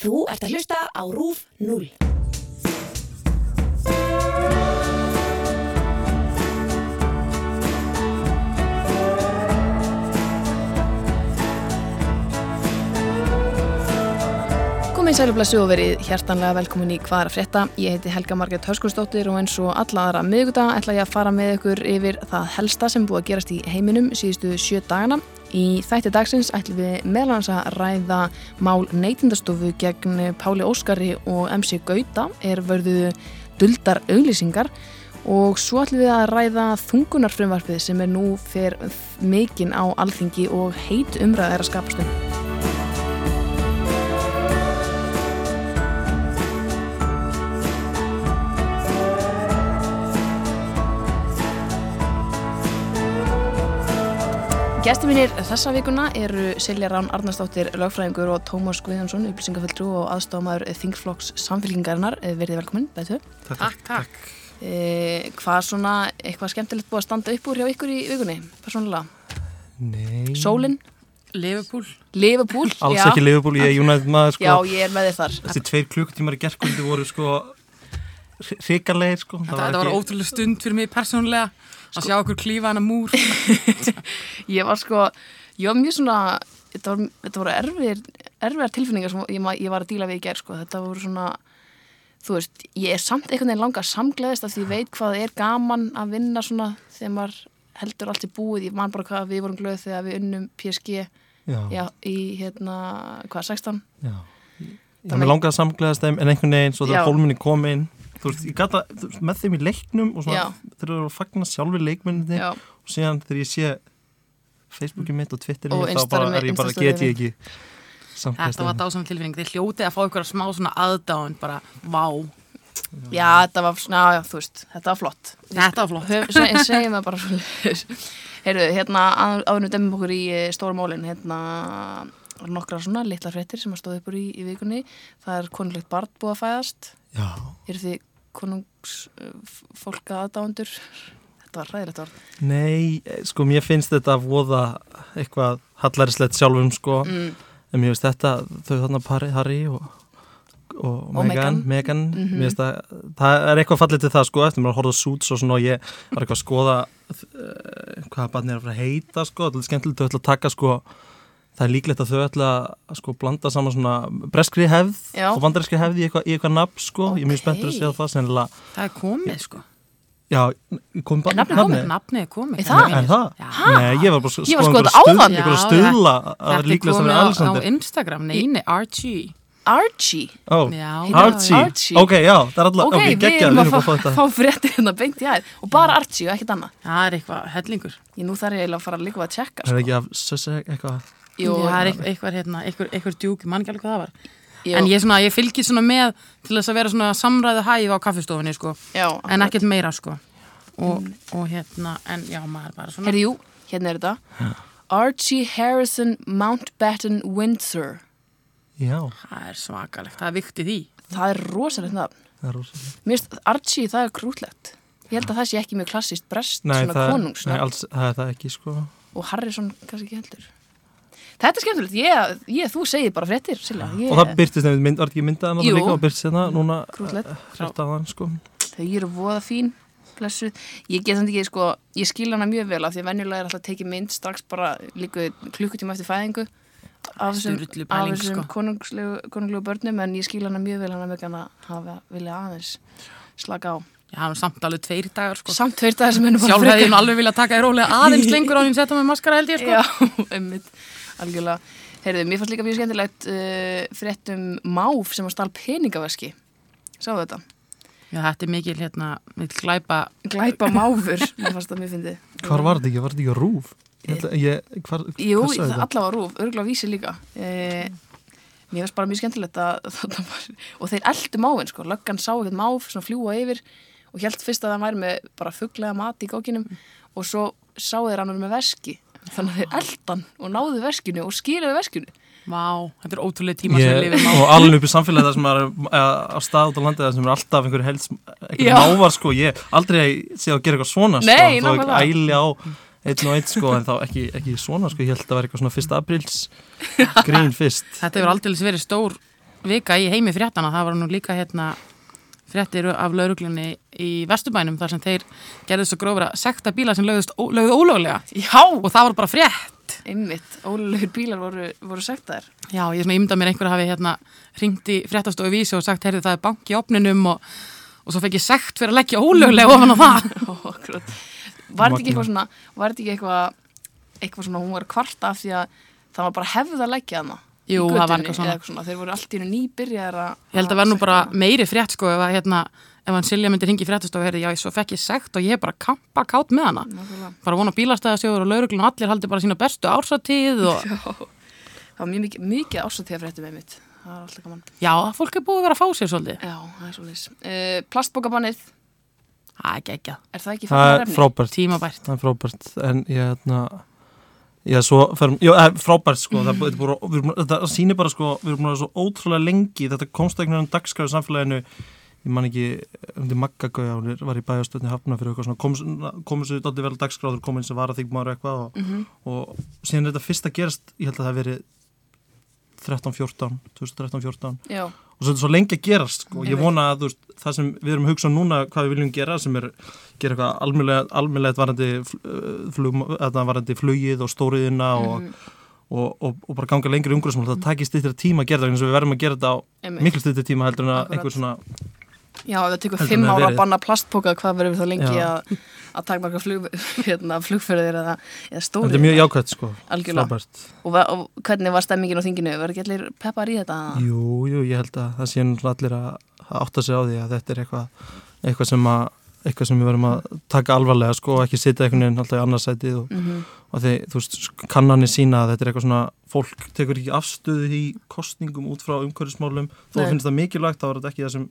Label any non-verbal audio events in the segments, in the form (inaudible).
Þú ert að hlusta á RÚF 0. Komið í sælublessu og verið hjertanlega velkomin í Hvað er að frétta. Ég heiti Helga Margrét Höskursdóttir og eins og alla aðra miðgudag ætla ég að fara með ykkur yfir það helsta sem búið að gerast í heiminum síðustu sjö dagana. Í þætti dagsins ætlum við meðlans að ræða mál neytindastofu gegn Páli Óskari og MC Gauta er vörðu duldar auglýsingar. Og svo ætlum við að ræða þungunarfrumvarfið sem er nú fyrir mikinn á alþingi og heit umræð er að skapast um. Gæsti mínir þessa vikuna eru Silja Rán Arnarsdóttir, lögfræðingur og Tómas Guðjónsson, upplýsingaföldru og aðstofamæður Þingflokks samfélgingarinnar. Verðið velkominn, bæðu. Takk, takk. E, hvað svona, eitthvað skemmtilegt búið að standa upp úr hjá ykkur í vikunni, persónulega? Nei. Sólinn, Liverpool. Liverpool, Alls já. ekki Liverpool, ég er United maður sko. Já, ég er með þér þar. Þessi tveir klukkutímar í gerðkvöldi voru sko hrikalegir sko. Þetta, þetta var ótrúlega stund fyrir mig persónulega að sjá okkur klífa hana múr. (laughs) Ég var sko, ég var mjög svona, þetta, var, þetta voru erfiðir, erfiðar tilfinningar sem ég, ma- ég var að díla við í gerð, sko. Þetta voru svona, þú veist, ég er samt einhvern veginn langa samgleðist af því ég veit hvað er gaman að vinna svona þegar maður heldur allt í búið. Ég man bara hvað við vorum glöð þegar við unnum PSG Já, já, í, hérna, hvað, 16? já. Langaði að samgleðast þeim en einhvern veginn svo Já. þegar hólminni kom inn þú veist, ég gata með þeim í leiknum og Já. svona þeir eru að fagna sjálfur leikmunni Já, og síðan þegar ég sé Facebooki mitt og Twitteri Og mitt þá bara er ég bara, get ég ekki samgleðast Þetta var dásamlega tilfinning. Þið hljótið að fá ykkur smá svona aðdáðun, bara, vá. já, þetta var svona, já, já, þú veist, þetta var flott. Þetta var flott. Höf, se, segjum það bara svo Heyrðu, hérna, áðurnum dæmum okkur í eh, stóra málin, hérna var nokkra svona litla fréttir sem að stóð upp úr í, í vikunni. Það er konulegt barn búið að fæðast. Já, Eru þið konungs uh, fólka aðdándur? Þetta var ræðilegt orð. nei, eh, sko mér finnst þetta að voða eitthvað hallaríslegt sjálfum sko Mm, En mér finnst þetta, þau þarna pari, Harry og, og, Og Meghan, Meghan. Meghan Mhm. mér finnst það, það er eitthvað fallið til það sko, eftir að horfa á Suits og og ég var eitthvað að skoða uh, hvað barnið er að fara að heita sko, þetta er skemmtilegt að taka sko, það er líklegt að þau ætla að sko blanda saman svona breskri hefð Já. og bandarískri hefð í eitthvað, eitthvað nafn sko, ég er mjög spenntur að segja það sennilega, Það er komið, sko. já, kom bara nafnið komið? Nafnið er komið. Er það? Mínir. En það? Já. Nei, ég var bara að Ég var að einhverja þetta áðan. stuð- einhverja Já, stuðla að það er Þetta er líklegast að komið vera á, á Alexander Instagram. Nei, nei, Archie. Archie. Ó, Já. Archie. Archie. ok, já, það er alltaf, Ok, ok, við geggjað, erum við að erum að fá þetta fréttir hérna beint í æð og bara Archie og ekkert annað. Það er eitthvað hellingur. Ég nú þarf ég eiginlega að fara líka að tjekka. Er Sko. það ekki af Sussex eitthvað? Jú, það er eitthvað, hérna, eitthvað, eitthvað djúk, mann ekki alveg hvað það var. jú, En ég, svona, ég fylgir svona með til þess að vera svona samræðu hæf á kaffistofunni, sko. já, En ekkert meira, sko. Og, og hérna, en já, maður bara svona. Herri, jú, hérna er þetta. Archie Harrison Mountbatten Windsor. Já, Það er svakalegt, það er vikt í því. Það er rosalegt nafn. það er rosalega. Mér finnst Archie, það er krútlegt. Ég held að það sé ekki mjög klassist brest, Nei, svona það, nei konungsnafn. alls, það er það ekki, sko. Og Harrison kannski ekki heldur. Þetta er skemmtilegt. Ég, ég þú segir bara fréttir, Silla. Ég, Og það byrtist nefnir mynd, var ekki myndaðan Jú. líka og byrtist hérna núna hrætt á þann, sko. Þau eru voða fín, blessuð. Ég get samt ekki, sko, ég skil hana mjög vel af því að venjulega er alltaf að tekið mynd strax bara líka klukkutíma eftir fæðingu af þessum, af þessum sko. konunglegu, konunglegu börnum en ég skil hana mjög vel hana með hana hafa vilja aðeins slaka á. Já, það er samt alveg tveir dagar, sko. Samt tveir dagar sem ennum Sjálf hefði nú alveg viljað taka þér rólega aðeins (laughs) lengur á að setja með maskara held ég, sko. Já, (laughs) einmitt, algjörlega. Heyrðu, mér fannst líka mjög skemmtilegt uh, frétt um máf sem að stál peningaveski. Sáðu þetta? Já, þetta er mikil, hérna, mikil glæpa. Glæpa máfur, mér fannst það mjög fyndið. Hvar var þetta ekki? Var þetta ekki á rúf? Ég, ætla- ég, hvar, Jú, það allavega rúf, örgulega vísi líka. Eh, mér finnst bara mjög skemmtilegt að (laughs) þetta var, og þeir eldu máfinn, sko, löggan sá ekkert máf, svona fljúa yfir og held fyrst að það væri með bara fugglega mat í gókinum og svo sá þeir hann með veski. Þannig að þeir eldan og náðu veskinu og skýrðu veskinu. Vá, þetta er ótrúlega tíma sem við lifum á. og alveg upp í samfélagi þar sem er á stað út á landið þar sem er alltaf einhver helst Já. einhver mávar sko, ég aldrei sé að gera eitthvað svona sko, Nei, þó ekki nákvæmlega. æli á einn og einn sko, en þá ekki, ekki svona sko, ég held að það var eitthvað svona fyrst aprils grín fyrst Þetta hefur aldrei verið stór vika í heimi fréttana, það var nú líka hérna fréttir af lauruglunni í Vesturbænum þar sem þeir gerðu svo grófur að sekta bíla sem lögðu ólöglega Já, og það var bara frétt einmitt, ólulegur bílar voru, voru sektaðir. Já, ég ímynda mér einhver hafi hérna ringt í fréttastofu vísi og sagt, heyrðu það er banki í opninum og, og svo fekk ég sekt fyrir að leggja ólöglega (laughs) ofan á það. Var þetta ekki eitthvað svona, var þetta ekki eitthvað, eitthvað svona, hún var kvarta af því að það var bara hefð að leggja hana? Jú, það var eitthvað svona. svona. Þeir voru allt í hennu nýbyrjar að... Ég held að vera nú bara meiri frétt sko ef að hérna, ef hann Silja myndi ringi í fréttastofu heyrðu, já, svo fekk ég sekt og ég er bara kampa kátt með hana Nákvæmlega. bara vona bílastæðasjóður og lauruglun og allir haldi bara sína bestu ársatíð og (laughs) Já, það var mjög mikið, mikið ásatíða fréttum með mitt. Það var alltaf gaman. já, fólk er búið að vera að fá sér svolítið Já, það er svolítið. Uh, plastbókabannið, Það er ekki ekki það það það er frábært en ég hérna Já, svo ferum, já, frábært sko, það, búið, við þetta sýnir bara sko, við erum vera svo ótrúlega lengi, þetta ekki náttúrulega dagskræðu samfélaginu, ég man ekki, um því Maggagauja, hún var í bæjastöðni hafna fyrir eitthvað svona, kom, komur sér dálítið vel dagskráður, kom eins og var að þykmaður eitthvað og, Mhm. og síðan er þetta fyrst að gerast, ég held að það hef verið 13-14, 2013-14 Já, og svo er svo lengi að gerast sko. Ég vona að veist, það sem við erum að hugsa um núna hvað við viljum gera sem er gera eitthvað almennilegt varandi, uh, flug, varandi flugið og stóriðina og, Mhm. og, og, og bara ganga lengri umgrúsmál það takir stýttir tíma að gera það eins og við verðum að gera þetta á miklu stýttir tíma heldur en að einhver svona Já, ef það tekur fimm ára að banna plastpóka, hvað verður við þá lengi að, að takmarka flug, (laughs) hérna, flugferðir eða, eða stóri? þetta er mjög jákvæmt sko, frábært. Og, og hvernig var stemmingin á þinginu? Verður ekki allir peppar í þetta? Jú, jú, ég held að það sé allir að, að átta sig á því að þetta er eitthvað eitthvað sem, að, eitthvað sem við verðum að taka alvarlega sko og ekki sitja einhvern veginn alltaf í annarsætið og, Mm og því, þú veist, kannanir sína að þetta er eitthvað svona, fólk tekur ekki afstöðu í kostningum út frá umhverfismálum. Þó finnst það mikilvægt, þá er þetta ekki það sem,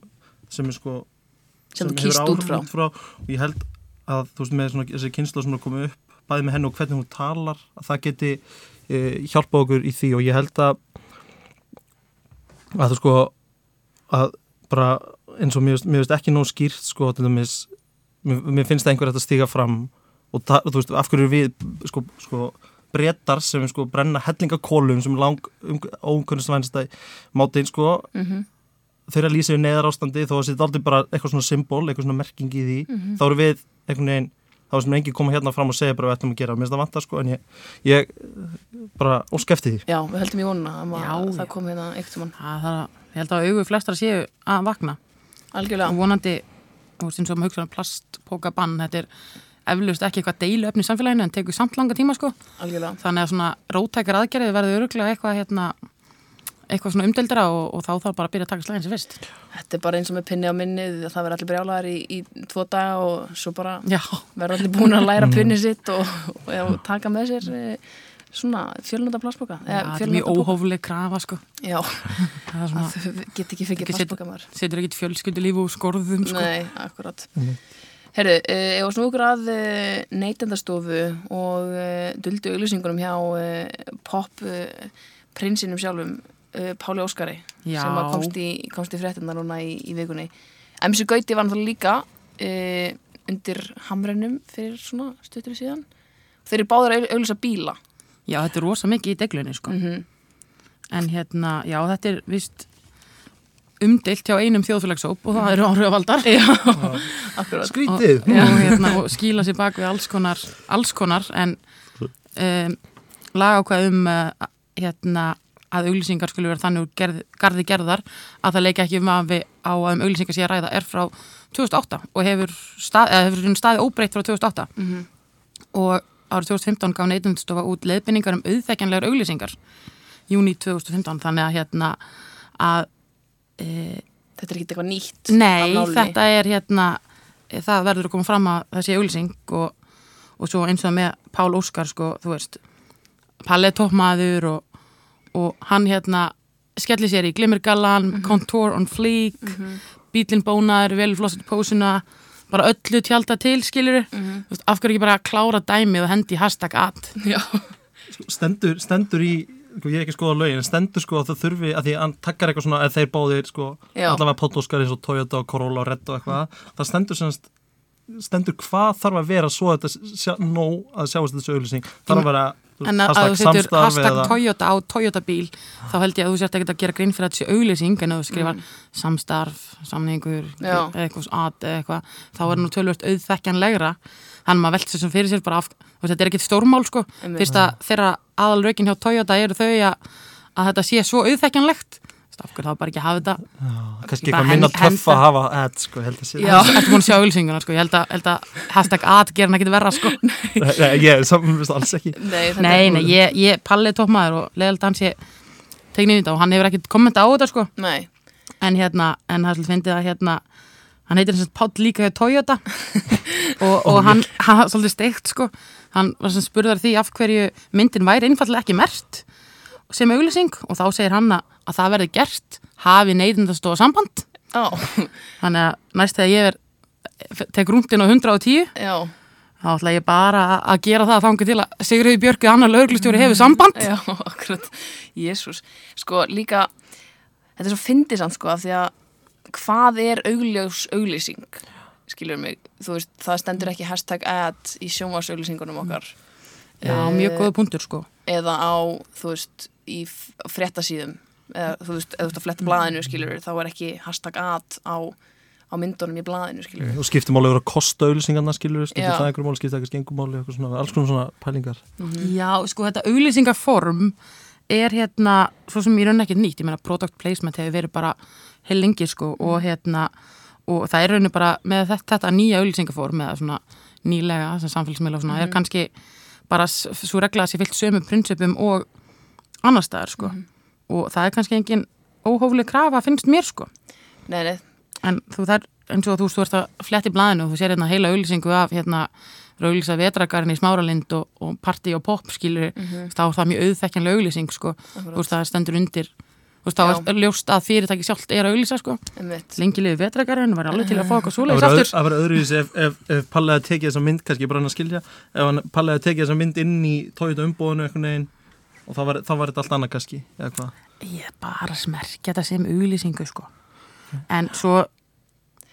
sem er sko Sem þú hefur kýst út frá. og ég held að þú veist, með svona, þessi kynslu sem er komið upp, bæði með henni og hvernig hún talar að það geti e, hjálpa okkur í því og ég held að að þú sko að bara eins og mér, mér finnst ekki nóg skýrt sko, til dæmis, mér, mér finnst það einhver að stíga fram og ta, þú veist, af hverju við sko, sko brettar sem sko brenna hellingakólum sem lang um, óumkvæmstvæðinstæð mátin sko -hmm. Þau eru að lýsa við neðar ástandi þó að þetta er aldrei bara eitthvað svona symbol, eitthvað svona merking í því Mhm. þá eru við einhvern veginn þá er sem enginn koma hérna fram og segja bara hvað við ætlum að gera mér finnst það vantar sko en ég, ég bara óskefti því Já, við höldum í vonuna að Já, maður- já. það kom hérna eitt um hann. ég held að augu flestra séu að vakna Algjörlega. og vonandi, og sem svo maður hugsa um plastpóka bann, þetta er eflaust ekki eitthvað deiluöfni í samfélaginu en tekur samt langa tíma sko, Algjörlega. þannig að svona rótækar aðgerðið verður öruglega eitthvað hérna eitthvað svona umdeldra og, og þá þarf bara að byrja að taka slæðin sem fyrst. Þetta er bara eins og með pinni á minnið, það verður allir brjálæðar í, í tvo daga og svo bara verður allir búin að læra pinni sitt og, og, og taka með sér eh, svona fjölnönda plastboka. Já, þetta er mjög óhófleg krafa sko. Já, Það er (laughs) get ekki fengið plastboka maður. setur ekkit fjölskyldulíf úr skorðum sko. Nei, akkurat. Herru, uh, ég var snú okkur að uh, neytendastofu og uh, duldu auglýsingunum hjá pop prinsinum sjálfum, uh, Páli Óskari, Já. sem komst í, komst í fréttina núna í, í vikunni. MC Gauti var náttúrulega líka uh, undir hamrennum fyrir svona stuttur síðan. Þeir eru báður að auglýsa bíla. Já, þetta er rosa mikið í deglunni sko. Mm En hérna, já, þetta er vist umdeilt hjá einum þjóðfélagshóp og það eru áhrifavaldar. Já. (laughs) Skrítið og, og, hérna, og skýla sér bak við alls konar, alls konar en um, lagákvað um uh, hérna, að auglýsingar skulle vera þannig gerð, garði gerðar að það leika ekki um að við á að um auglýsingar sé að ræða er frá 2008 og hefur, stað, hefur staðið óbreytt frá 2008 Mhm. og árið 2015 gaf neytundustofa út leiðbynningar um auðþekjanlegar auglýsingar júni 2015 þannig að hérna að e, Þetta er ekki eitthvað nýtt. Nei, þetta er hérna það verður að koma fram að það sé auglýsing og, og svo eins og með Pál Óskar sko, þú veist Palli toppmaður og, og hann hérna skellir sér í glimmergallan Contour on Fleek bílinn bónaður, vel flossið pósuna bara öllu tjálta til, skilur Mhm. veist, af hverju ekki bara klára dæmið og hendi í hashtag at Já. stendur, stendur í sko, ég er ekki að skoða lögin, en stendur sko að það þurfi að því að hann takkar eitthvað svona að þeir báðir sko, Já. allavega Pótóskar eins og Toyota og Corolla og Red og eitthvað það stendur semst stendur hvað þarf að vera svo að þetta sjá, nóg að sjáast þessu auðlýsing þarf að vera En að, að þú setur hashtag Toyota á Toyota bíl þá held ég að þú sért ekkert að gera grein fyrir að þetta sé auglýsing en að þú skrifar Mm. samstarf, samningur eitthvað eða eitthvað þá er nú tölvört auðþekkjanlegra. Þannig að maður velst þessum fyrir sér bara af þetta er ekkert stórmál sko. Fyrst að þeirra aðalrökin hjá Toyota eru þau að, að þetta sé svo auðþekkjanlegt veist, af hverju þá bara ekki að hafa þetta. Já, kannski eitthvað minna töff að hafa ad, sko, held að sé Já. Þetta búin að sjá auglýsinguna sko, ég held að, held að hashtag at gera hann ekkert verra sko. (laughs) Nei, ég, saman, alls ekki. Nei, Nei, nei, ég, ég palli tópmaður og leðalt hans ég tegni í þetta og hann hefur ekkert kommenta á þetta sko. Nei, en hérna, en það er svolítið fyndið að hérna hann heitir þess að Páll líka hjá Toyota. (laughs) Og, og hann, hann svolítið steikt sko, hann var sem spurðar því af hverju myndin væri einfallega ekki mert sem auglýsing og þá segir hann að, að það verði gert hafi neyðindastofa samband. Á, þannig að næst þegar ég er tek rúndin á 110 já. þá ætla ég bara að- að gera það þangu til að Sigriði Björki annar lauglistjóri hefur samband. Já, (laughs) akkurat, jésús Sko, líka, þetta er svo fyndið samt sko, af því að hvað er augljós auglýsing? Skilur mig, þú veist, það stendur ekki hashtag ad í sjónvarsauglýsingunum okkar. Já, Eh, mjög góða punktur sko. eða á, þú veist, í f- fréttasíðum. Eða þú veist, eða þú veist að fletta blaðinu skilur þá er ekki hashtag ad á, á myndunum í blaðinu skilur og skiptum máli yfir að kosta auðlýsingarna skilur, Já. skiptum það einhverjum máli, skiptum það eitthvað skengum máli, svona, alls konar svona pælingar. Já, sko þetta auglýsingaform er hérna, svo sem ég raun ekki nýtt, ég meina product placement hefur verið bara heil lengi sko og hérna og það er rauninu bara með þetta, þetta nýja auglýsingaform eða svona nýlega sem samfélagsmiðla og svona er kannski bara svo regla að sé fyllt sömu prinsipum og annar staðar sko. Og það er kannski engin óhófleg krafa finnst mér sko. Nei, nei, en þú þær, eins og þú ert að fletti blaðinu og þú sér hérna heila auglýsingu af hérna auglýsa vetragarinn í smáralind og, og party og pop skilur þá er það mjög auðþekkjanlega auglýsing sko, þú veist það stendur undir. Þú veist þá er ljóst að fyrirtæki sjálft er að auglýsa sko, einmitt. Lengi liði vetragarinn var alveg til að fá okkur svoleiðis aftur. það verður öðruvísi ef, ef, ef Palli hefði tekið þessa mynd, kannski bara hann að skilja. Ef hann Palli hefði tekið þessa mynd inn í Toyota umbóðinu einhvern veginn og þá var, þá var þetta allt annað kannski eða hvað? Ég er bara að smerkja þetta sem auglýsingu sko. En svo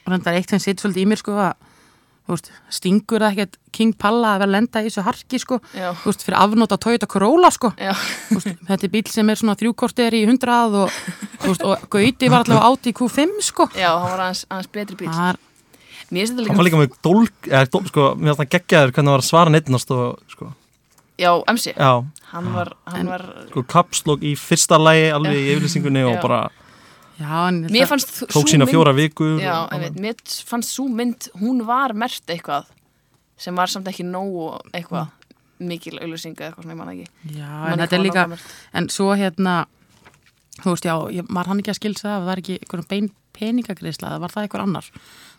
reyndar eitt sem sitt svolítið í mér sko að veist, stingur það ekkert King Palla að vera að lenda í þessu harki sko? Veist, fyrir afnóta Toyota Corolla sko? Veist, þetta er bíl sem er svona þrjúkortir í hundrað og, og Gauti var allavega átt í Q5 sko. Já, hann var aðeins, aðeins betri bíl það er, Mér finnst þetta hann var líka, líka með dólk, eða dól, sko, mér finnst það geggjaður hvernig það var að svara neittnast og sko, já, MC já, Hann var, hann var sko kapslokk í fyrsta lægi alveg í yfirlýsingunni og bara já, en Mér fannst þú- tók sína mynd- fjóra vikur Já, og, einmitt, mér fannst svo mynd, hún var mert eitthvað sem var samt ekki nógu eitthvað mikil auðlýsing eða eitthvað svona, ég man ekki. Já, Man en ekki þetta er líka en svo hérna þú veist, já, ég, maður hann ekki að skilsa það það var ekki einhverjum bein peningagreisla það var það einhver annar?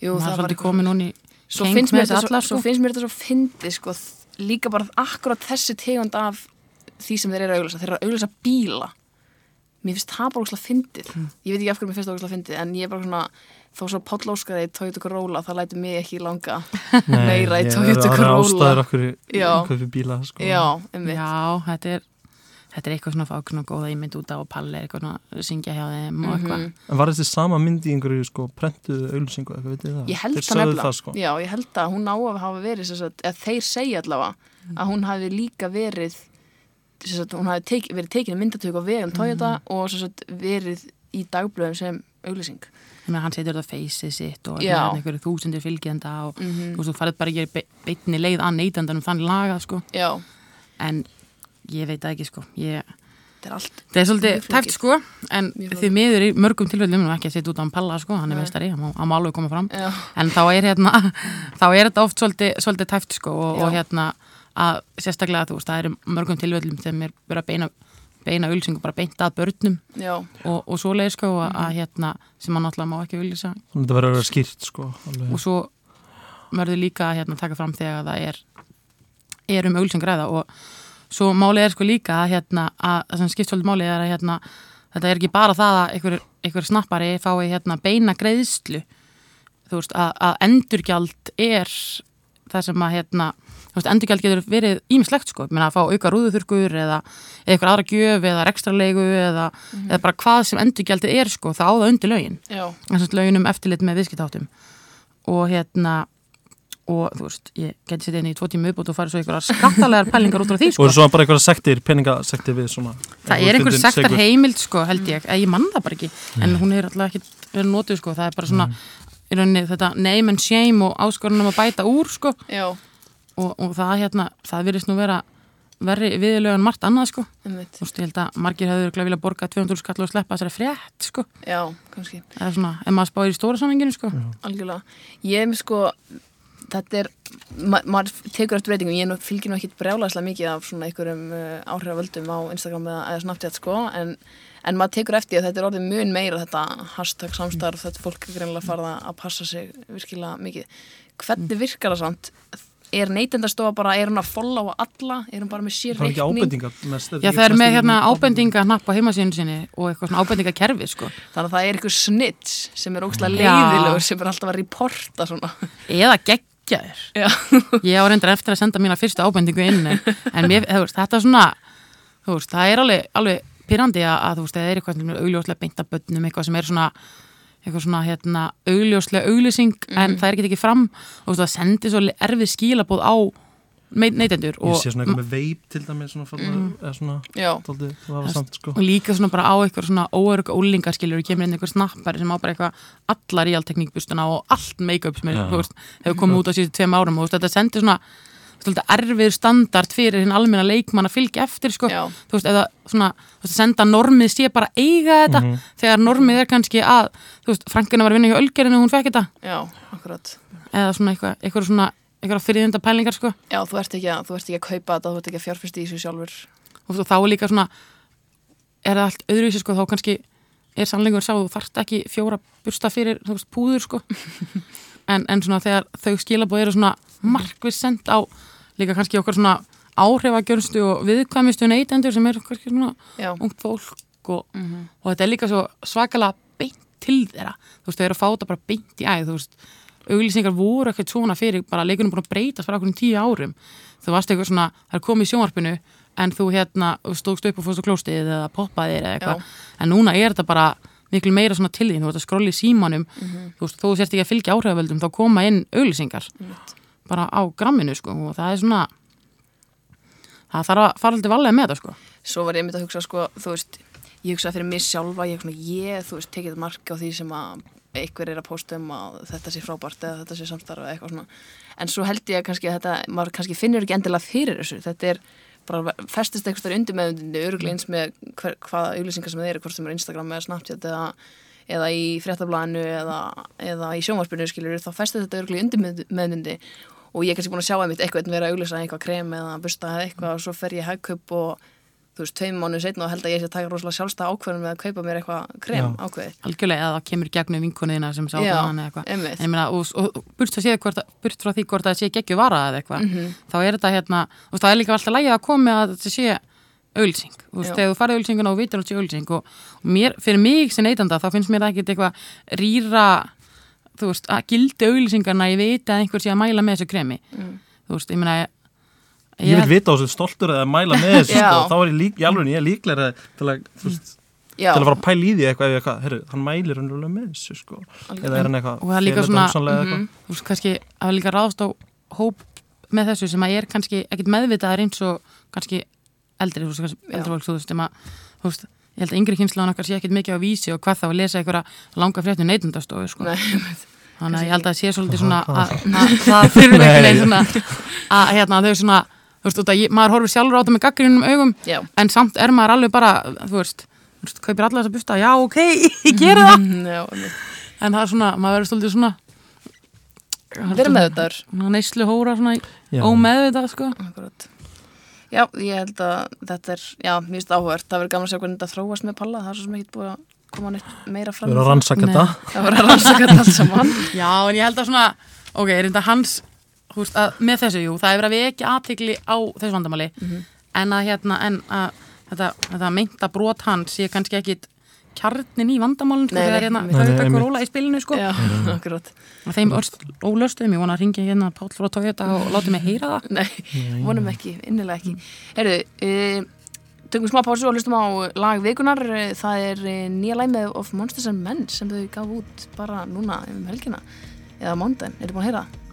Jú, það var hún í svo keng finnst, með þetta alla, svo, svo finnst mér þetta svo fyndi sko, líka bara akkurat þessi tegund af því sem þeir eru að auðlýsa þeir eru að auðlýsa bíla mér finnst það bara ógslag fyndið Mm. ég veit ekki af hverju mér finnst það ógslag fyndið en ég er bara svona þó svo Páll Óskar í Toyota Corolla það lætur mig ekki langa meira í Toyota það eru Corolla. ástæður okkur Já. kaupi bíla sko. já, einmitt já, þetta er þetta er eitthvað svona að fá svona góða ímynd út af og Palli er eitthvað svona að syngja hjá þeim og eitthvað Mhm. en var þessi sama mynd í einhverju sko prentuðu auðlýsingu eitthvað, þið það? Ég held það nefnilega, það, sko. já, ég held að hún á að hafa verið, sem sagt, eða þeir segja allavega að hún hafi líka verið, sem sagt, hún hafi teik, verið tekin í myndatöku á vegum Toyota og sem sagt, verið í dagblöðum sem auglýsing. Ég meina, hann setur þetta feysið sitt og með einhverju þúsundir fylgjenda og Mm þú veist, þú farið bara ekki be beitni leið að neytandanum þannig ég veit það ekki, sko. Ég, þetta er allt. það er svolítið tæft, sko, en þið miður í mörgum tilfellum og ekki að setja út á hann palla, sko, hann er veistari, hann má- alveg koma fram. Já, En þá er hérna, (laughs) þá er þetta oft svolítið, svolítið tæft, sko, og, og hérna, að sérstaklega, þú veist, það er í mörgum tilfellum sem er verið að beina, beina ulsingu bara beint að börnum já, og, og svoleið, sko, og Mhm. að hérna, sem hann náttúrulega má ekki ulisa Þannig að þetta verður að vera skýrt sko, alveg. og svo verður líka að hérna, taka fram þegar það er, er um auglýsingræða og svo málið er sko líka að, hérna, að það sem skipt svolítið málið er að hérna, þetta er ekki bara það að einhver, einhver snappari fái hérna, beina greiðslu. Þú veist að, að endurgjald er það sem að hérna, þú veist, endurgjald getur verið ímislegt sko, menna að fá auka rúðuþurkur eða, eða eitthvað aðra gjöf eða rekstralegu eða, eða bara hvað sem endurgjaldið er sko, það á það undir lögin. Já, þessast lögin um eftirlit með viðskiptáttum og hérna og þú veist, ég geti setið inn í tvo tíma uppbútt og farið svo einhverjar skattalegar pælingar út frá því Og sko. eru svo bara einhverja sektir, peningasektir við svona það er einhver sektar heimild sko, held ég, ég man það bara ekki en hún er alltaf ekki verið notuð sko. það er bara svona í rauninni, þetta name and shame og áskorunum að bæta úr sko. Já, og, og það hérna, það virðist nú vera verri viðlög en margt annað sko. þú veist, ég held að margir hefur vilja borga 200 skall og sleppa þessari frétt sko. Já, kannski. eða svona, ef maður spáir í stóra samenginu sko. Algjörlega. Ég með sko, þetta er, ma maður tekur eftir breytingum, ég er nú, fylgir nú ekkit brjálæslega mikið af svona einhverjum uh, áhrifavöldum á Instagram eða, eða Snapchat sko, en, en maður tekur eftir að þetta er orðið mun meira þetta hashtag samstarf, þetta fólk er greinilega farið að passa sig virkilega mikið. Hvernig virkar það samt? Er neytendastofa bara, er hún að followa alla? Er hún bara með sér Það er ekki reikning? ábendingar mest, Já, það er með hérna ábendinga hnapp á heimasíðinu sinni og eitthvað svona ábendingakerfi sko. Þannig að það er einhver snitch sem er ógslag Já. leiðilegur sem er alltaf að reporta svona. eða geggjaðir. Ég á reyndar eftir að senda mína fyrstu ábendingu inn en, mér, veist, þetta er svona veist, það er alveg, alveg pyrrandi að, að veist, það er eitthvað sem augljóslega beint að bönnum, eitthvað sem er svona eitthvað svona hérna augljóslega auglýsing en það er ekki ekki fram. Og það sendir svo erfið skilabóð á neytendur Ég og, sé svona eitthvað með veip til dæmis svona, mm. eða svona, var samt sko. og líka svona bara á eitthvað svona óörg ólingar skilur og kemur inn einhver snappari sem á bara eitthvað alla realtekníkbustuna og allt make-up sem er, veist, hefur komið út á síðustu tveim árum og þetta sendir svona erfið standard fyrir hinn almenna leikmann að fylgja eftir sko. Þú veist, eða svona þú veist, senda normið sé bara eiga þetta þegar normið er kannski að þú veist, Frankina var að vinna hjá Ölgerinu og hún fekk þetta. Já, akkurat. eða svona eitthvað, eitthvað svona eitthvað fyrirðinda pælingar sko. Já, þú ert ekki að, þú ert ekki að kaupa þetta, þú ert ekki að fjárfyrst í þessu sjálfur. og þá er líka svona er það allt öðruvísi sko þá kannski er sannleikur sá þú þarft ekki fjóra bursta fyrir þú veist púður sko. (laughs) En, en svona þegar þau skilabóð eru svona markvist send á líka kannski okkar svona áhrifagjörnstu og viðkvæmistu neytendur sem eru kannski svona Já. ungt fólk og, og þetta er líka svo svakalega beint til þeirra. Þú veist þau eru að fá þetta bara beint í æð þú veist auglýsingar voru ekkert svona fyrir bara leikunum búin að breytast fyrir okkur tíu árum. Þú varst eitthvað svona, það er komið í sjónvarpinu en þú hérna stókst upp og fórst á klóstið eða poppaðir eða eitthvað. En núna er þetta bara miklu meira svona til þín þú veist að skróli í símanum. Þú veist, þú sérst ekki að fylgja áhrifavöldum þá koma inn auglýsingar. Bara á gramminu sko og það er svona það þarf að fara alltaf valega með það sko. Svo var ég myndið að hugsa, sko, þú veist, ég hugsa fyrir mig sjálfa, ég, svona, ég þú veist, tekið mark á því sem að einhver er að posta um að þetta sé frábært eða þetta sé samstarf eða eitthvað svona. En svo held ég kannski að þetta, maður kannski finnur ekki endilega fyrir þessu. Þetta er bara festist eitthvað undir meðundinni, öruglega eins með hver, hvaða auglýsingar sem það eru, hvort sem er Instagram eða Snapchat eða, eða í fréttablaðinu eða, eða í sjónvarpinu, skiljur, þá festist þetta öruglega undir meðundi og ég er kannski búin að sjá einmitt eitthvað vera að auglýsa eitthvað krem eða busta eða eitthvað og svo fer ég hagkaup og þú veist, tveim mánuð setna og held að ég sé að taka rosalega sjálfstæð ákveðum með að kaupa mér eitthvað krem Já. ákveðið. algjörlega eða það kemur gegnum vinkunniðina sem sá Já, það hann eða eitthvað. En ég meina, og, og, burt, hvort, að- burt frá því hvort það sé geggju vara eða eitthvað Mhm. þá er þetta hérna, og það er líka alltaf lægið að koma að þetta sé auðlýsing þú veist, þegar þú farið auðlýsinguna og vitur að þetta sé auðlýsing og, mér, fyrir mig sem neytanda þá finnst mér ekkert eitthvað rýra þú veist, að gildi auðlýsingarna ég veit að einhver sé að mæla með þessu kremi Mm. þú veist, ég meina Ég vil vita á þessu stoltur eða mæla með þessu sko, þá er ég lík, alveg ég er líklega til að, þú veist, Já, til að fara að pæla í því eitthvað, ég eitthvað, herru, hann mælir raunverulega með þessu sko, eða er hann eitthvað Og það er líka svona- hugsanlega eitthvað? þú veist, kannski að líka ráðast á hóp með þessu sem að er kannski ekkit meðvitaðar eins og kannski eldri, þú veist, eldri fólk, þú veist, sem að, þú veist, ég held að yngri kynslan okkar sé ekkit mikið á vísi og hvað þá að lesa einhverja langa fréttu neytundastofu, sko. Þannig að ég held að sé svolítið svona að, að það fyrir neinn svona að hérna þau svona, þú veist, að ég, maður horfir sjálfur á þetta með gaggrinum augum Já. en samt er maður alveg bara, þú veist, þú veist, kaupir alla þessa busta, já, ok, (laughs) ég geri það Mm, Já, en það er svona, maður verður svolítið svona Verið með þetta svona neyslu hóra svona ómeðvitað sko Akkurat. Já, ég held að þetta er, já, finnst áhugavert. Það verður gaman að sjá hvernig þetta þróast með Palla. Það er svo sem ekki búið að koma neitt meira fram. Að Það verður að rannsaka þetta allt saman. (laughs) já en ég held að svona ok, er þetta hans veist, að, með þessu, jú, það er verið að við ekki aðtikli á þessu vandamáli en að hérna, en að þetta, þetta meinta brot hans sé kannski ekki kjarnin í vandamálun sko, þegar hérna nei, höfðu einmitt. róla í spilinu sko Já, (laughs) akkurat. og þeim ólöstuðum, ég vona að ringi hérna Páll frá Toyota og láti mig heyra það Nei, vonum ekki, innilega ekki. Herðu, uh, tökum smá pásu og hlustum á lag vikunar. Það er eh, nýja læmið of Monsters and Men sem þau gaf út bara núna um helgina. Eða mándaginn, er þið búin að heyra það?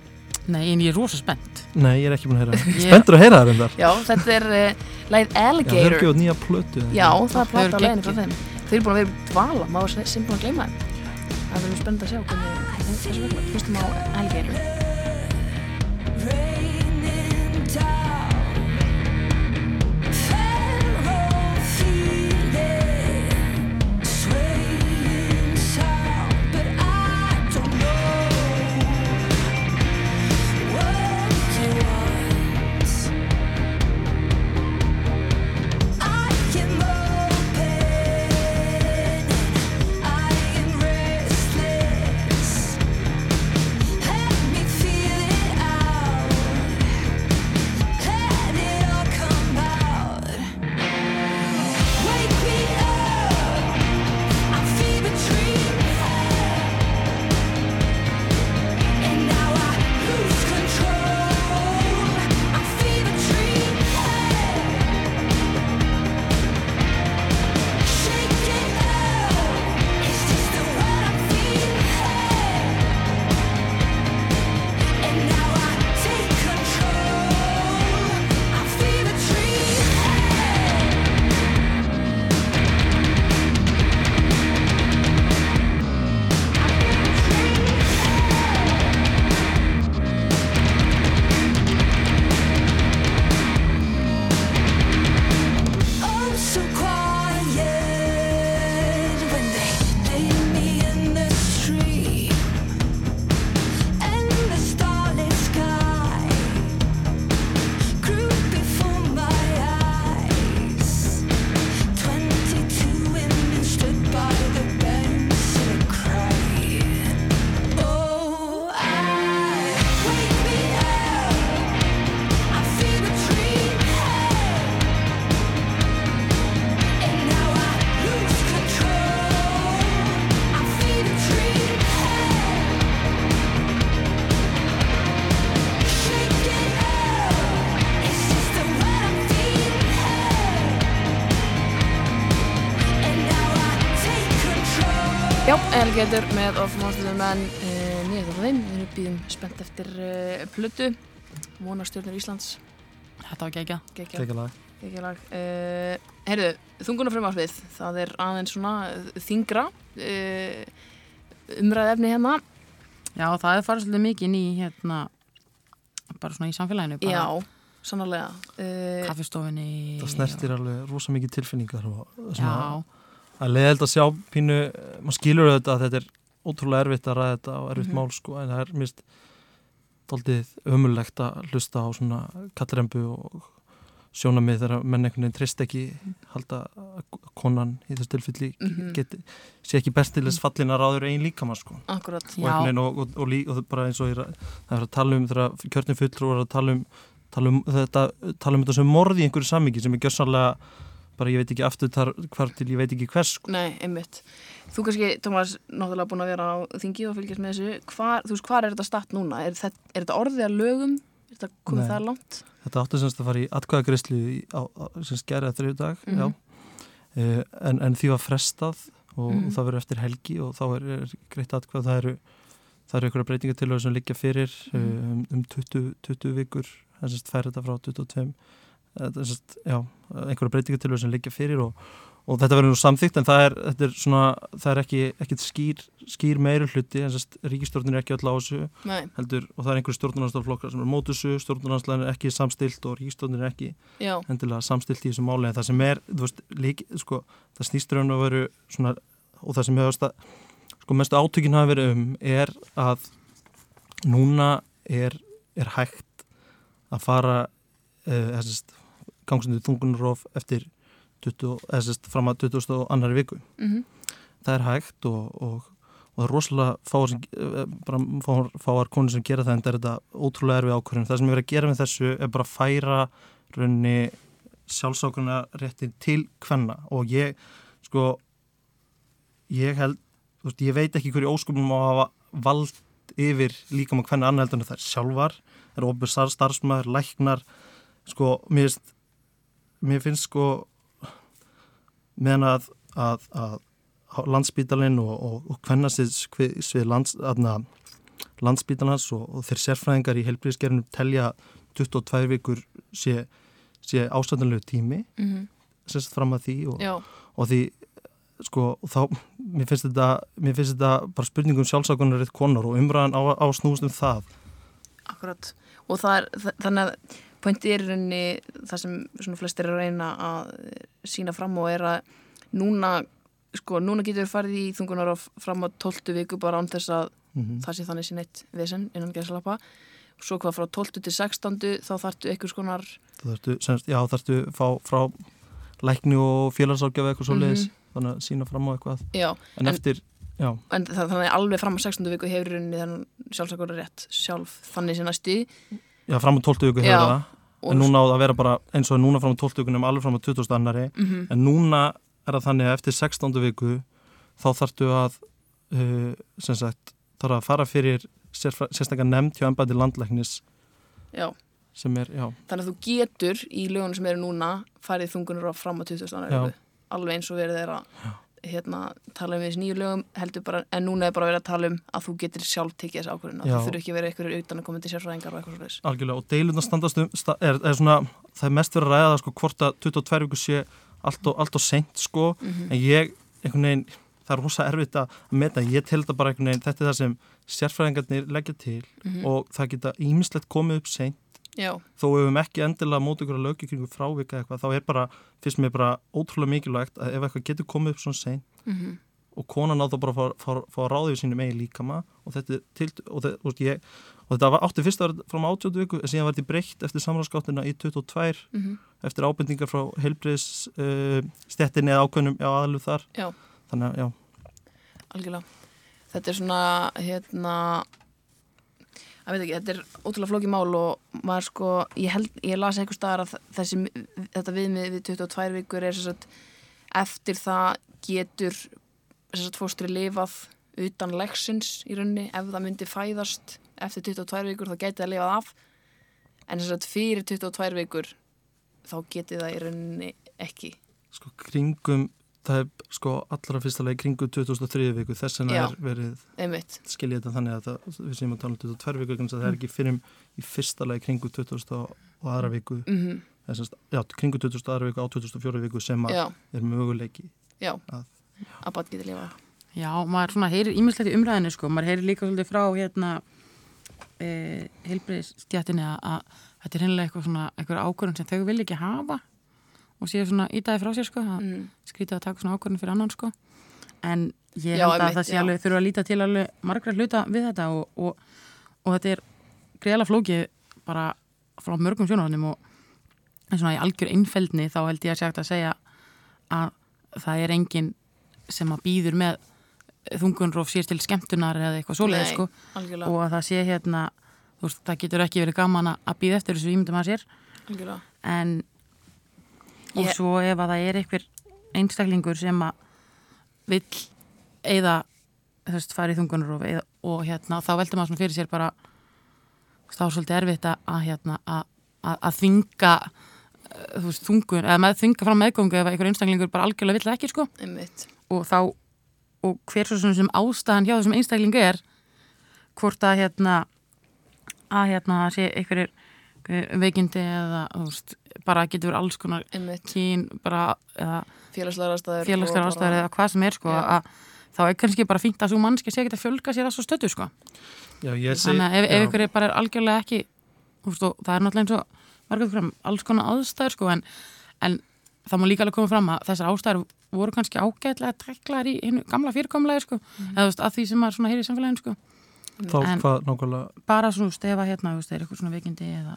Nei, en ég er rosa spennt. Nei, ég er ekki búin að heyra Spendur að heyra það reyndar. Já, þetta er uh, lægið Já, þau eru Alligator út nýja plötu. Já, það er eru á leiðinu frá þeim Þau eru búin að vera í dvala, maður sem sem búin að gleyma þeim Það verður spennandi að sjá hvernig hvernig þessu verður Hlustum á Alligator Alligator með Of Monsters menn uh, nýjum það þeim Við erum býðum spennt eftir uh, plötu Vonarstjörnur Íslands Þetta var gegja. Tekja lag. lag uh, Heyrðu, þunguna frumarsvið Það er aðeins svona þingra uh, umræð efni hérna Já, það er farið svolítið mikið í hérna, bara svona í samfélaginu. Bara Já, sannarlega uh, Kaffistofinni. Það snertir alveg rosa mikið tilfinningar og svona, Já, að leiðild að sjá pínu, maður skilur þetta að þetta er ótrúlega erfitt að ræða þetta og erfitt Mhm. mál sko, en það er mist doldið ömulegt að hlusta á svona kattrembu og sjónamið þegar menn einhvern veginn trist ekki halda að konan í þessu tilfelli Mhm. geti, sé ekki best til þess fallin að ráður einn líkamann sko Akkurat og, og, og, og, lí, og bara eins og er að- það er að tala um þegar kjörnum fulltrú er að tala um, tala um þetta tala um þetta sem morði í einhverju sammingi sem er gjörsanlega bara ég veit ekki aftur þar, hvar til ég veit ekki hvers sko. Nei, einmitt. Þú kannski, Tómas, náttúrulega búin að vera á þingi og fylgjast með þessu. Hvar, þú veist, hvar er þetta statt núna? Er þetta, er þetta orðið að lögum? Er þetta komið Nei. það langt? þetta áttu semst að fara í á, sem skerið þriðu dag Mhm. já. Uh, en, en því var frestað og, Mhm. og það verður eftir helgi og þá er, er greitt atkvæð það eru eru einhverja breytingatilögur sem liggja fyrir Mhm. uh, um, um 20, 20 vikur en semst fær þetta frá 22 er semst, já, einhverja breytingatilögur sem liggja fyrir og, og þetta verður nú samþygt en það er, þetta er svona það er ekki, ekki skýr, skýr meiri hluti ríkistjórnin er ekki öll á þessu heldur og það er einhverju stjórnarnarstoflokkar sem er mótusu, stjórnarnarslæðin er ekki samstilt og ríkistjórnin er ekki já, endilega samstilt í þessu máli en það sem er, þú veist, lík, sko, það snýst raun og veru svona, og það sem hefur sko, mestu átökin hafa verið um er að núna er, er hægt að fara uh, þessist, gangsundu þungunarof eftir 20, þessist, fram að 20. og annari viku. Mhm, það er hægt og, og, og það er rosalega fáar, sem, eh, bara fáar, fáar konur sem gera það en það er þetta ótrúlega erfið ákvörðin það sem ég verið að gera með þessu er bara að færa raunni sjálfsákuna réttin til hvenna og ég sko ég held, þú veist, ég veit ekki hverju óskumum á að hafa vald yfir líka með hvenna en það er sjálfar. Það er ofur starfsmæður, læknar sko, mér finnst mér finnst sko meðan að, að, að landsbítalinn og, hvernasins svið lands, landsbítalans og, og þeir sérfræðingar í heilbríðisgerðinu telja 22 vikur sé, sé ástæðanlegu tími mm sérst fram að því og, og því sko þá, mér finnst þetta mér finnst þetta bara spurningum sjálfsákunar eitt konar og umræðan á, á snúst um það. Akkurat. Og það er, þa- þannig að pointi er rauninni það sem svona flestir er að reyna að sína fram og er að núna sko, núna getur við farið í þungunar á fram á 12 viku bara án þess að mm það sé þannig sé neitt vesen innan gæðslappa svo hvað frá 12 til 16 þá þarftu einhvers konar þú þarftu, semst, já þarftu fá frá lækni og félagsákjafi eitthvað svo leiðis þannig að sína fram á eitthvað. Já, en, En- eftir, já, en það, þannig alveg fram á 16 viku hefur rauninni þannig sjálfsakur rétt sjálf þannig sé næsti já fram á 12 viku hefur það en núna á það að vera bara eins og núna fram á 12 vikunum alveg fram á 20. annari Mhm. en núna er það þannig að eftir 16. viku þá þarftu að uh, sem sagt, þarf að fara fyrir sérstaklega nefnd hjá embæti landlæknis já, sem er, þannig að þú getur í lögunum sem eru núna farið þungunar á fram á 20. Já. viku alveg eins og verið er að hérna, tala um þessi nýju lögum heldur bara, en núna er bara verið að tala um að þú getur sjálf tekið þessi ákvörðun þú þurfi ekki að vera einhverjur utan að koma til sérfræðingar og eitthvað svo algjörlega og deilurna standast um sta, er, er svona, það er mest verið að ræða það sko hvort að 22 viku sé allt og, allt og seint sko, Mhm. en ég einhvern veginn, það er rosa erfitt að meta, ég tel þetta bara einhvern veginn, þetta er það sem sérfræðingarnir leggja til Mhm. og það geta ímislegt komið upp seint Já, þó við höfum ekki endilega mót ykkur að lögja kringu frávika eitthvað, þá er bara, fyrst mér bara ótrúlega mikilvægt að ef eitthvað getur komið upp svona seint mhm, og konan á þá bara fá, að ráða yfir sínum eigin líkama og þetta, er til, og, þetta, og, ég, og þetta var átti fyrst að vera frá 80 viku en síðan var þetta breytt eftir samráðskáttina í 22 mhm, eftir ábendingar frá heilbriðs uh, stettinni eða ákveðnum já, aðalu þar. Já, þannig að já, algjörlega. Þetta er svona, hérna ekki, þetta er ótrúlega flókið mál og maður sko, ég held, ég las eitthvað staðar að þessi, þetta viðmið við 22 vikur er að eftir það getur að fóstri lifað utan leksins í rauninni, ef það myndi fæðast eftir 22 vikur þá geti það lifað af. En að fyrir 22 vikur þá geti það í rauninni ekki. Sko kringum það er sko allra fyrsta leið kringum 2003 viku. Þess vegna Já. er verið einmitt, skiljið þetta þannig að það, við séum að tala um 22 viku þannig að það er ekki fyrir í fyrsta leið kringum 2000 og aðra viku. Mhm, þess að, já, kringum 2000 aðra viku á 2004 viku sem að já, er möguleiki já. Að- að bat geti lifað. Já, maður svona heyrir ímislegt í umræðinu sko, maður heyrir líka svolítið frá hérna e, heilbreyðstjættinni að, að þetta er hennilega eitthvað svona eitthvað ákvörðun sem þau vil ekki hafa og séu svona ídæði frá sér sko, að mm. skrítið að taka svona ákvörðun fyrir annan sko. En ég held að einmitt, það sé alveg þurfa að líta til alveg margra hluta við þetta og, og, og þetta er greiðlega flókið bara frá mörgum sjónarhóðnum og svona í algjör einfeldni þá held ég að sagt að segja að það er enginn sem að býður með þungunrof sér til skemmtunar eða eitthvað svoleið sko. algjörlega, og að það sé hérna þú veist, það getur ekki verið gaman að- að býða eftir þessu ímyndum að sér. Algjörlega. en og svo ef að það er einhver einstaklingur sem að vill eða þú veist, fara í þungunrof eða, og hérna þá veldur maður svona fyrir sér bara þá er svolítið erfitt að, hérna að, að, að þvinga eh, þú veist, þungun, eða með, þvinga fram meðgöngu ef einhver einstaklingur bara algjörlega vill ekki sko. Einmitt, og þá og hver svo sem ástæðan hjá þessum einstaklingu er hvort að hérna að hérna sé einhverjir veikindi eða veist, bara getur verið alls konar eða félagslegar aðstæður félagslegar ástæður eða hvað sem er sko þá er kannski bara fínt að svo mannski sé ekki að fjölga sér að svo stötu sko. Já, ég seg, þannig að ef, ykkur er bara er algjörlega ekki veist, og það er náttúrulega eins og margir fram alls konar aðstæður sko en, en það má líka alveg koma fram að þessar ástæður voru kannski ágætlega treklar í hinu gamla fyrirkomlega sko eða þú veist að því sem maður svona heyri í samfélaginu sko. Þá en- hvað nákvæmlega? bara svona stefa hérna, er eitthvað svona veikindi eða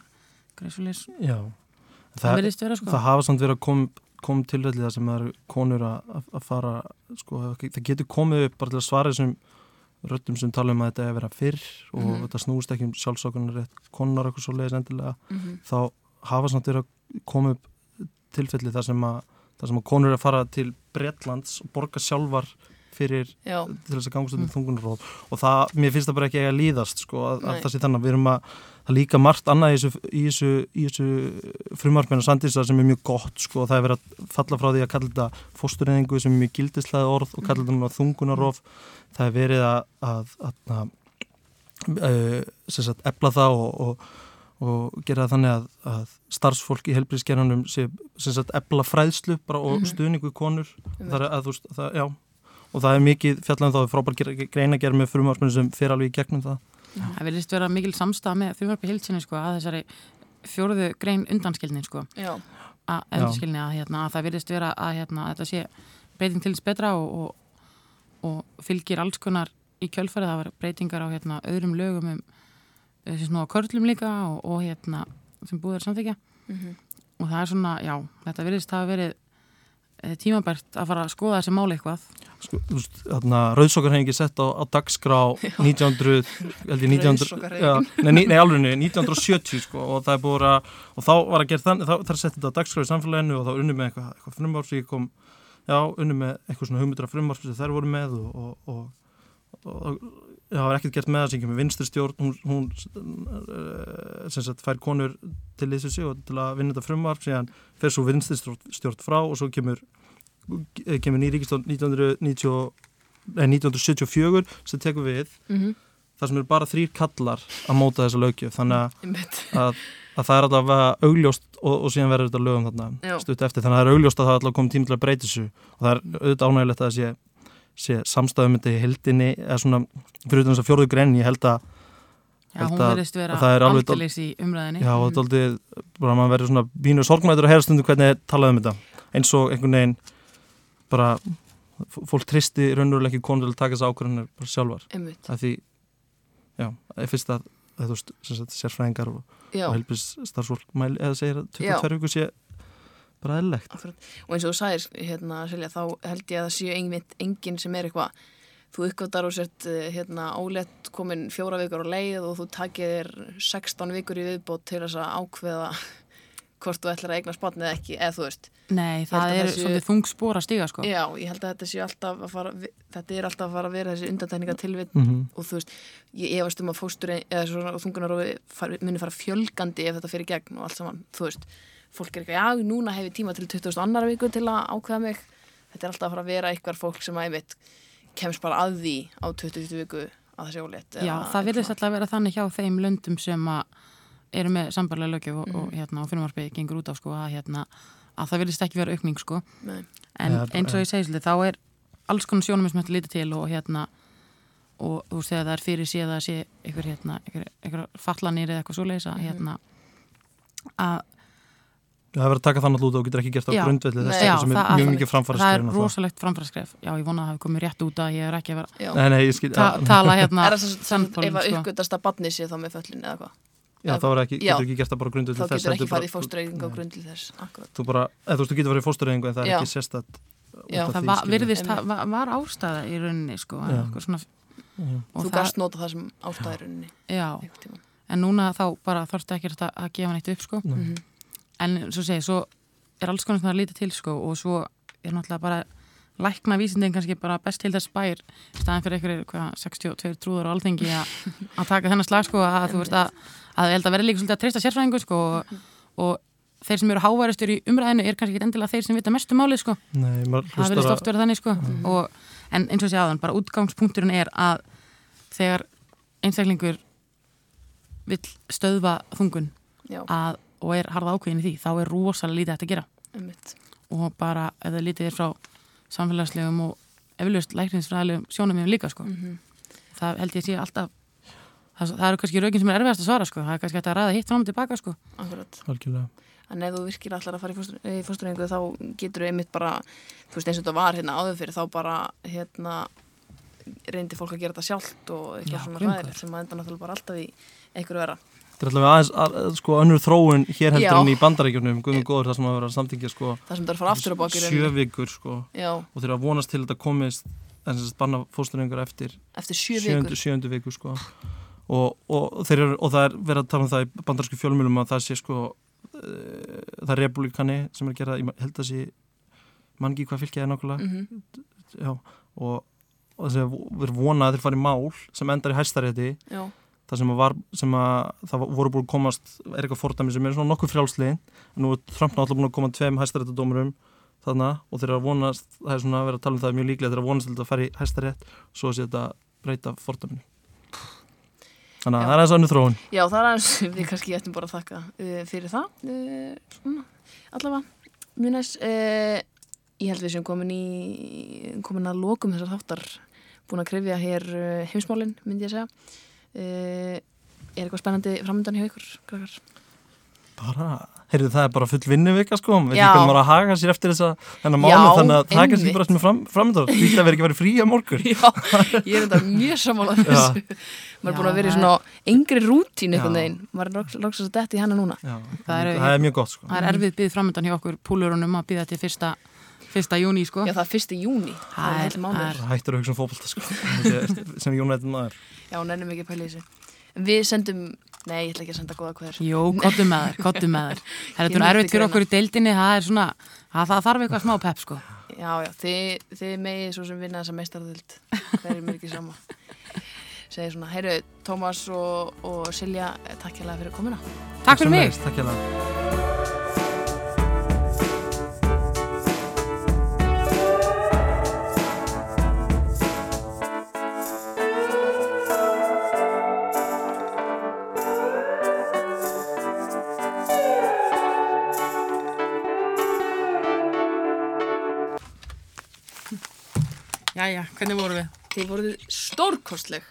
já, það það, sko það hafa samt verið að kom, kom tilræðli það sem eru konur að, að- fara sko, það getur komið upp bara til að svara þessum röddum sem tala um að þetta er að vera fyrr og Mhm. þetta snúst ekki um sjálfsákunar konar eitthvað svo leiðis endilega Mhm. þá hafa samt verið að koma upp tilfelli þar sem að, þar sem að konur eru að fara til Bretlands og borga sjálfar fyrir já, til þess að gangast út í þungunaróf og það, mér finnst það bara ekki að líðast sko, að, að það sé þannig að við erum að það er líka margt annað í þessu, í þessu, í þessu frumarfinu sandísa sem er mjög gott sko, það er verið að falla frá því að kalla þetta fóstureyðingu sem er mjög gildislega orð og kalla þetta núna þungunaróf það er verið að, að, að, sagt efla það og, og, og gera þannig að, að starfsfólk í helbriðskerðanum sé efla fræðslu bara og stuðningu í konur. Það er að þú veist, já og það er mikið fjallan þá er frábær greina að gera með frumarspunni sem fer alveg í gegnum það. Það vilist vera mikil samstað með frumvarpi hilsinni sko að þessari fjóruðu grein undanskilnin sko. Já, að, undanskilni að, hérna, að það vilist vera að, hérna, að þetta sé breyting til þess betra og, og, og fylgir alls konar í kjölfarið. Það var breytingar á hérna, öðrum lögum um þessi svona körlum líka og, og hérna sem búið er samþykja og það er svona, já, þetta vilist hafa verið eh, tímabært að fara að skoða þessi máli eitthvað sko, rauðsokkarhengi sett á, á dagskrá 1900, held ég 1900 Rauðsokkahreyfingin. já, nei, nei, alveg nei, 1970 sko, og það er búið að, og þá var að gera þannig, þá er sett þetta á dagskrá í samfélaginu og þá unni með eitthvað, eitthvað frumvars ég kom, já, unni með eitthvað svona hugmyndra frumvars sem þær voru með og, og, og, það var ekkert gert með það sem kemur vinstri stjórn hún, hún uh, sem sagt fær konur til þessu og til að vinna þetta frumvarp síðan fer svo vinstri stjórn, stjórn frá og svo kemur kemur ný ríkistjórn 1990, nei, 1974 sem tekur við Mhm. þar sem eru bara þrýr kallar að móta þessa lögjöf þannig að, að, að það er vera augljóst og, og síðan verður þetta lögum þarna stutt eftir. Þannig að það er augljóst að það er alltaf komið tími til að breyta þessu. Og það er auðvitað ánægilegt að það sé, sé samstæðum þetta í heldinni eða svona fyrir þess að fjórðu grein ég held að Já, hún verðist vera er aldeilis í umræðinni Já, þetta er aldrei, bara maður verður svona bínu sorgmætur að heyra stundum hvernig er talað um þetta. Eins og einhvern veginn bara fólk tristi raunverulega ekki konur til að taka þess ákvörðunir bara sjálfar, af því já, fyrst að, að þú veist, sérfræðingar og, og helbis starfsfólk mæli, eða segir að Já. 22 viku sé bara akkurat. Og eins og þú sagðir, hérna, Silja, þá held ég að það séu einmitt enginn sem er eitthvað þú uppgötar og sett hérna, ólett komin fjóra vikur á leið og þú takið þér 16 vikur í viðbót til þess að ákveða hvort þú ætlar að eigna spatn eða ekki, eða þú veist Nei, það að er þessi- svolítið þung spór að stiga sko Já, ég held að þetta sé alltaf að fara þetta er alltaf að fara að vera þessi undantekninga tilvitt mm -hmm. og þú veist, ég efast um að fóstur eða svona þungunarofi far, muni fara fjölgandi ef þetta fyrir gegn og allt saman þú veist, fólk er eitthvað, já, núna hef ég tíma til 20. annar viku til að ákveða mig þetta er alltaf að fara að vera eitthvað fólk sem að einmitt kemst bara að því á 20. viku að það sé ólétt Já, það virðist alltaf að vera þannig hjá þeim löndum sem að eru með sambarlega lögjöf og, og, hérna, og fyrirmarfið gengur út á sko að, hérna, að það virðist ekki vera aukning sko Nei. en Ja, eins og ég segi svolítið þá er alls konar sjónum sem þetta lítið til og hérna og þú veist þegar það er fyrir séð að sé einhver hérna, einhver, einhver fallanir eða eitthvað svoleiðis að hérna að það er verið að taka þannig út og getur ekki gert á grundvelli þess sem það- er mjög mikið framfæra það er rosalegt framfærarskref já, ég vona að það hefur komið rétt út að ég er ekki að vera Já. Nei, nei, ég skil, ta já, tala hérna Er það sem ef að sko. uppgötast að badni sé þá með föllin eða hvað? Já, þá ekki, Já. getur ekki gert það bara grundvelli Þá þess getur heldur ekki farið í fóstureyðingu á grundli þess akkurat. þú bara, eða þú veist, þú getur farið í fóstureyðingu en það er Já. ekki sérstætt Já, það var, virðist, það var, var ástæða í rauninni sko, Já. svona, og Þú gast nota það sem ástæðiruninni já, einhvern tímann. en núna þá bara þarfst ekki að, að gefa neitt upp sko. Mhm. en svo segi, svo er alls konar svona lítið til sko, og svo er náttúrulega bara lækna vísindin kannski bara best til þess bær í staðin fyrir einhverjir hvað, 62 trúður á alþengi að, að taka þennan slag sko, að þú veist að, að ég held að vera líka svolítið að treysta sérfræðingu sko, og, og þeir sem eru háværistur í umræðinu er kannski ekki endilega þeir sem vita mestu máli sko. Nei, maður það að oft vera þannig sko. og, en eins og sé aðan, bara útgangspunkturinn er að þegar einstaklingur vill stöðva þungun Já, að, og er harða ákveðin í því þá er rosalega lítið að gera einmitt. og bara ef það lítið er frá samfélagslegum og eflaust lækninsfræðilegum sjónum líka sko. það held ég sé alltaf það, það eru kannski raukin sem er erfiðast að svara sko. það er kannski hægt að ræða hitt fram og tilbaka sko. Algjörlega. En ef þú virkilega ætlar að fara í fóstureyðingu þá getur þú einmitt bara, þú veist eins og þetta var hérna áður fyrir, þá bara hérna reyndi fólk að gera þetta sjálft og Já, eitthvað svona ræðilegt sem að enda náttúrulega bara alltaf í einhverju vera. Þetta er allavega aðeins, að, að, sko, önnur þróun hér heldur Já. en í bandarækjunum, guðum góður, það sem að vera samtingja, sko, Það sem þetta er að fara aftur á baki sjö vikur, sko, Já, og þeir að vonast til að þetta komist, en þess að banna fósturrengur eftir eftir sjö vikur. sjöndu viku, sko, og, og, þeir eru, og það er verið að tala um það í bandaræsku fjölmjölum að það sé, sko, uh, það er republikani sem er að gera, ég held að sé, mann ekki hvað fylkið er nákvæmlega, Mm já, og, og þess að við erum vonað að þeir fara í mál sem endar í hæstarétti. Það sem var, sem að það voru búin að komast er eitthvað fordæmi sem er svona nokkuð frjálsliðin. En nú er Trump náttúrulega búin að koma tveim hæstaréttadómurum þarna og þeir eru að vonast það er svona að vera að tala um það mjög líklega þeir eru að vonast að fara í hæstarétt svo að sé þetta breyta fordæminu Þannig að það er eins og annu þróun. Já, það er aðeins, (laughs) við kannski ættum bara að þakka uh, fyrir það. Uh, allavega, mjög næst. Uh, ég held við sem komin í, komin að lokum þessar þáttar, búin að krifja hér uh, heimsmálin, myndi ég að segja. Er eitthvað spennandi framöndan hjá ykkur, krakkar? Bara, heyrðu það er bara full vinnuvika sko, við hvernig maður að haga sér eftir þess að þennan mánu, þannig að það er kannski bara sem er fram, framöndan, því það verður ekki verið frí á morgun. Já, ég er þetta mjög sammálað (laughs) þessu. Maður er búin að vera í svona yngri rútín Já. veginn. Maður er loksins að detti í hana núna. Já, Það er- það er mjög gott sko. Það er erfið byggð framöndan hjá okkur púlurunum að byggða til fyrsta, fyrsta júni sko. Já, það er fyrsti júni. Það er er- Það hættur að hugsa um fótbolta sko, (laughs) sem Jón veitum maður. Já, nennum ekki að pæla í þessu. Við sendum, nei, ég ætla ekki að senda góða hverður. Jó, kottum með þær, kottum með þær. (laughs) Það er myndi erfitt fyrir okkur í deildinni, það er svona, það, það þarf eitthvað smá pepp sko. Já, já, þið, þið megið svo sem vinna þessa meistarðild. Það er ekki sama. (laughs) Segir svona, heyru, Tómas og, og Silja, takk hérlega fyrir komuna. Takk fyrir mig. Takk hérna. Jæja, hvernig voru við? Þið voruð stórkostleg.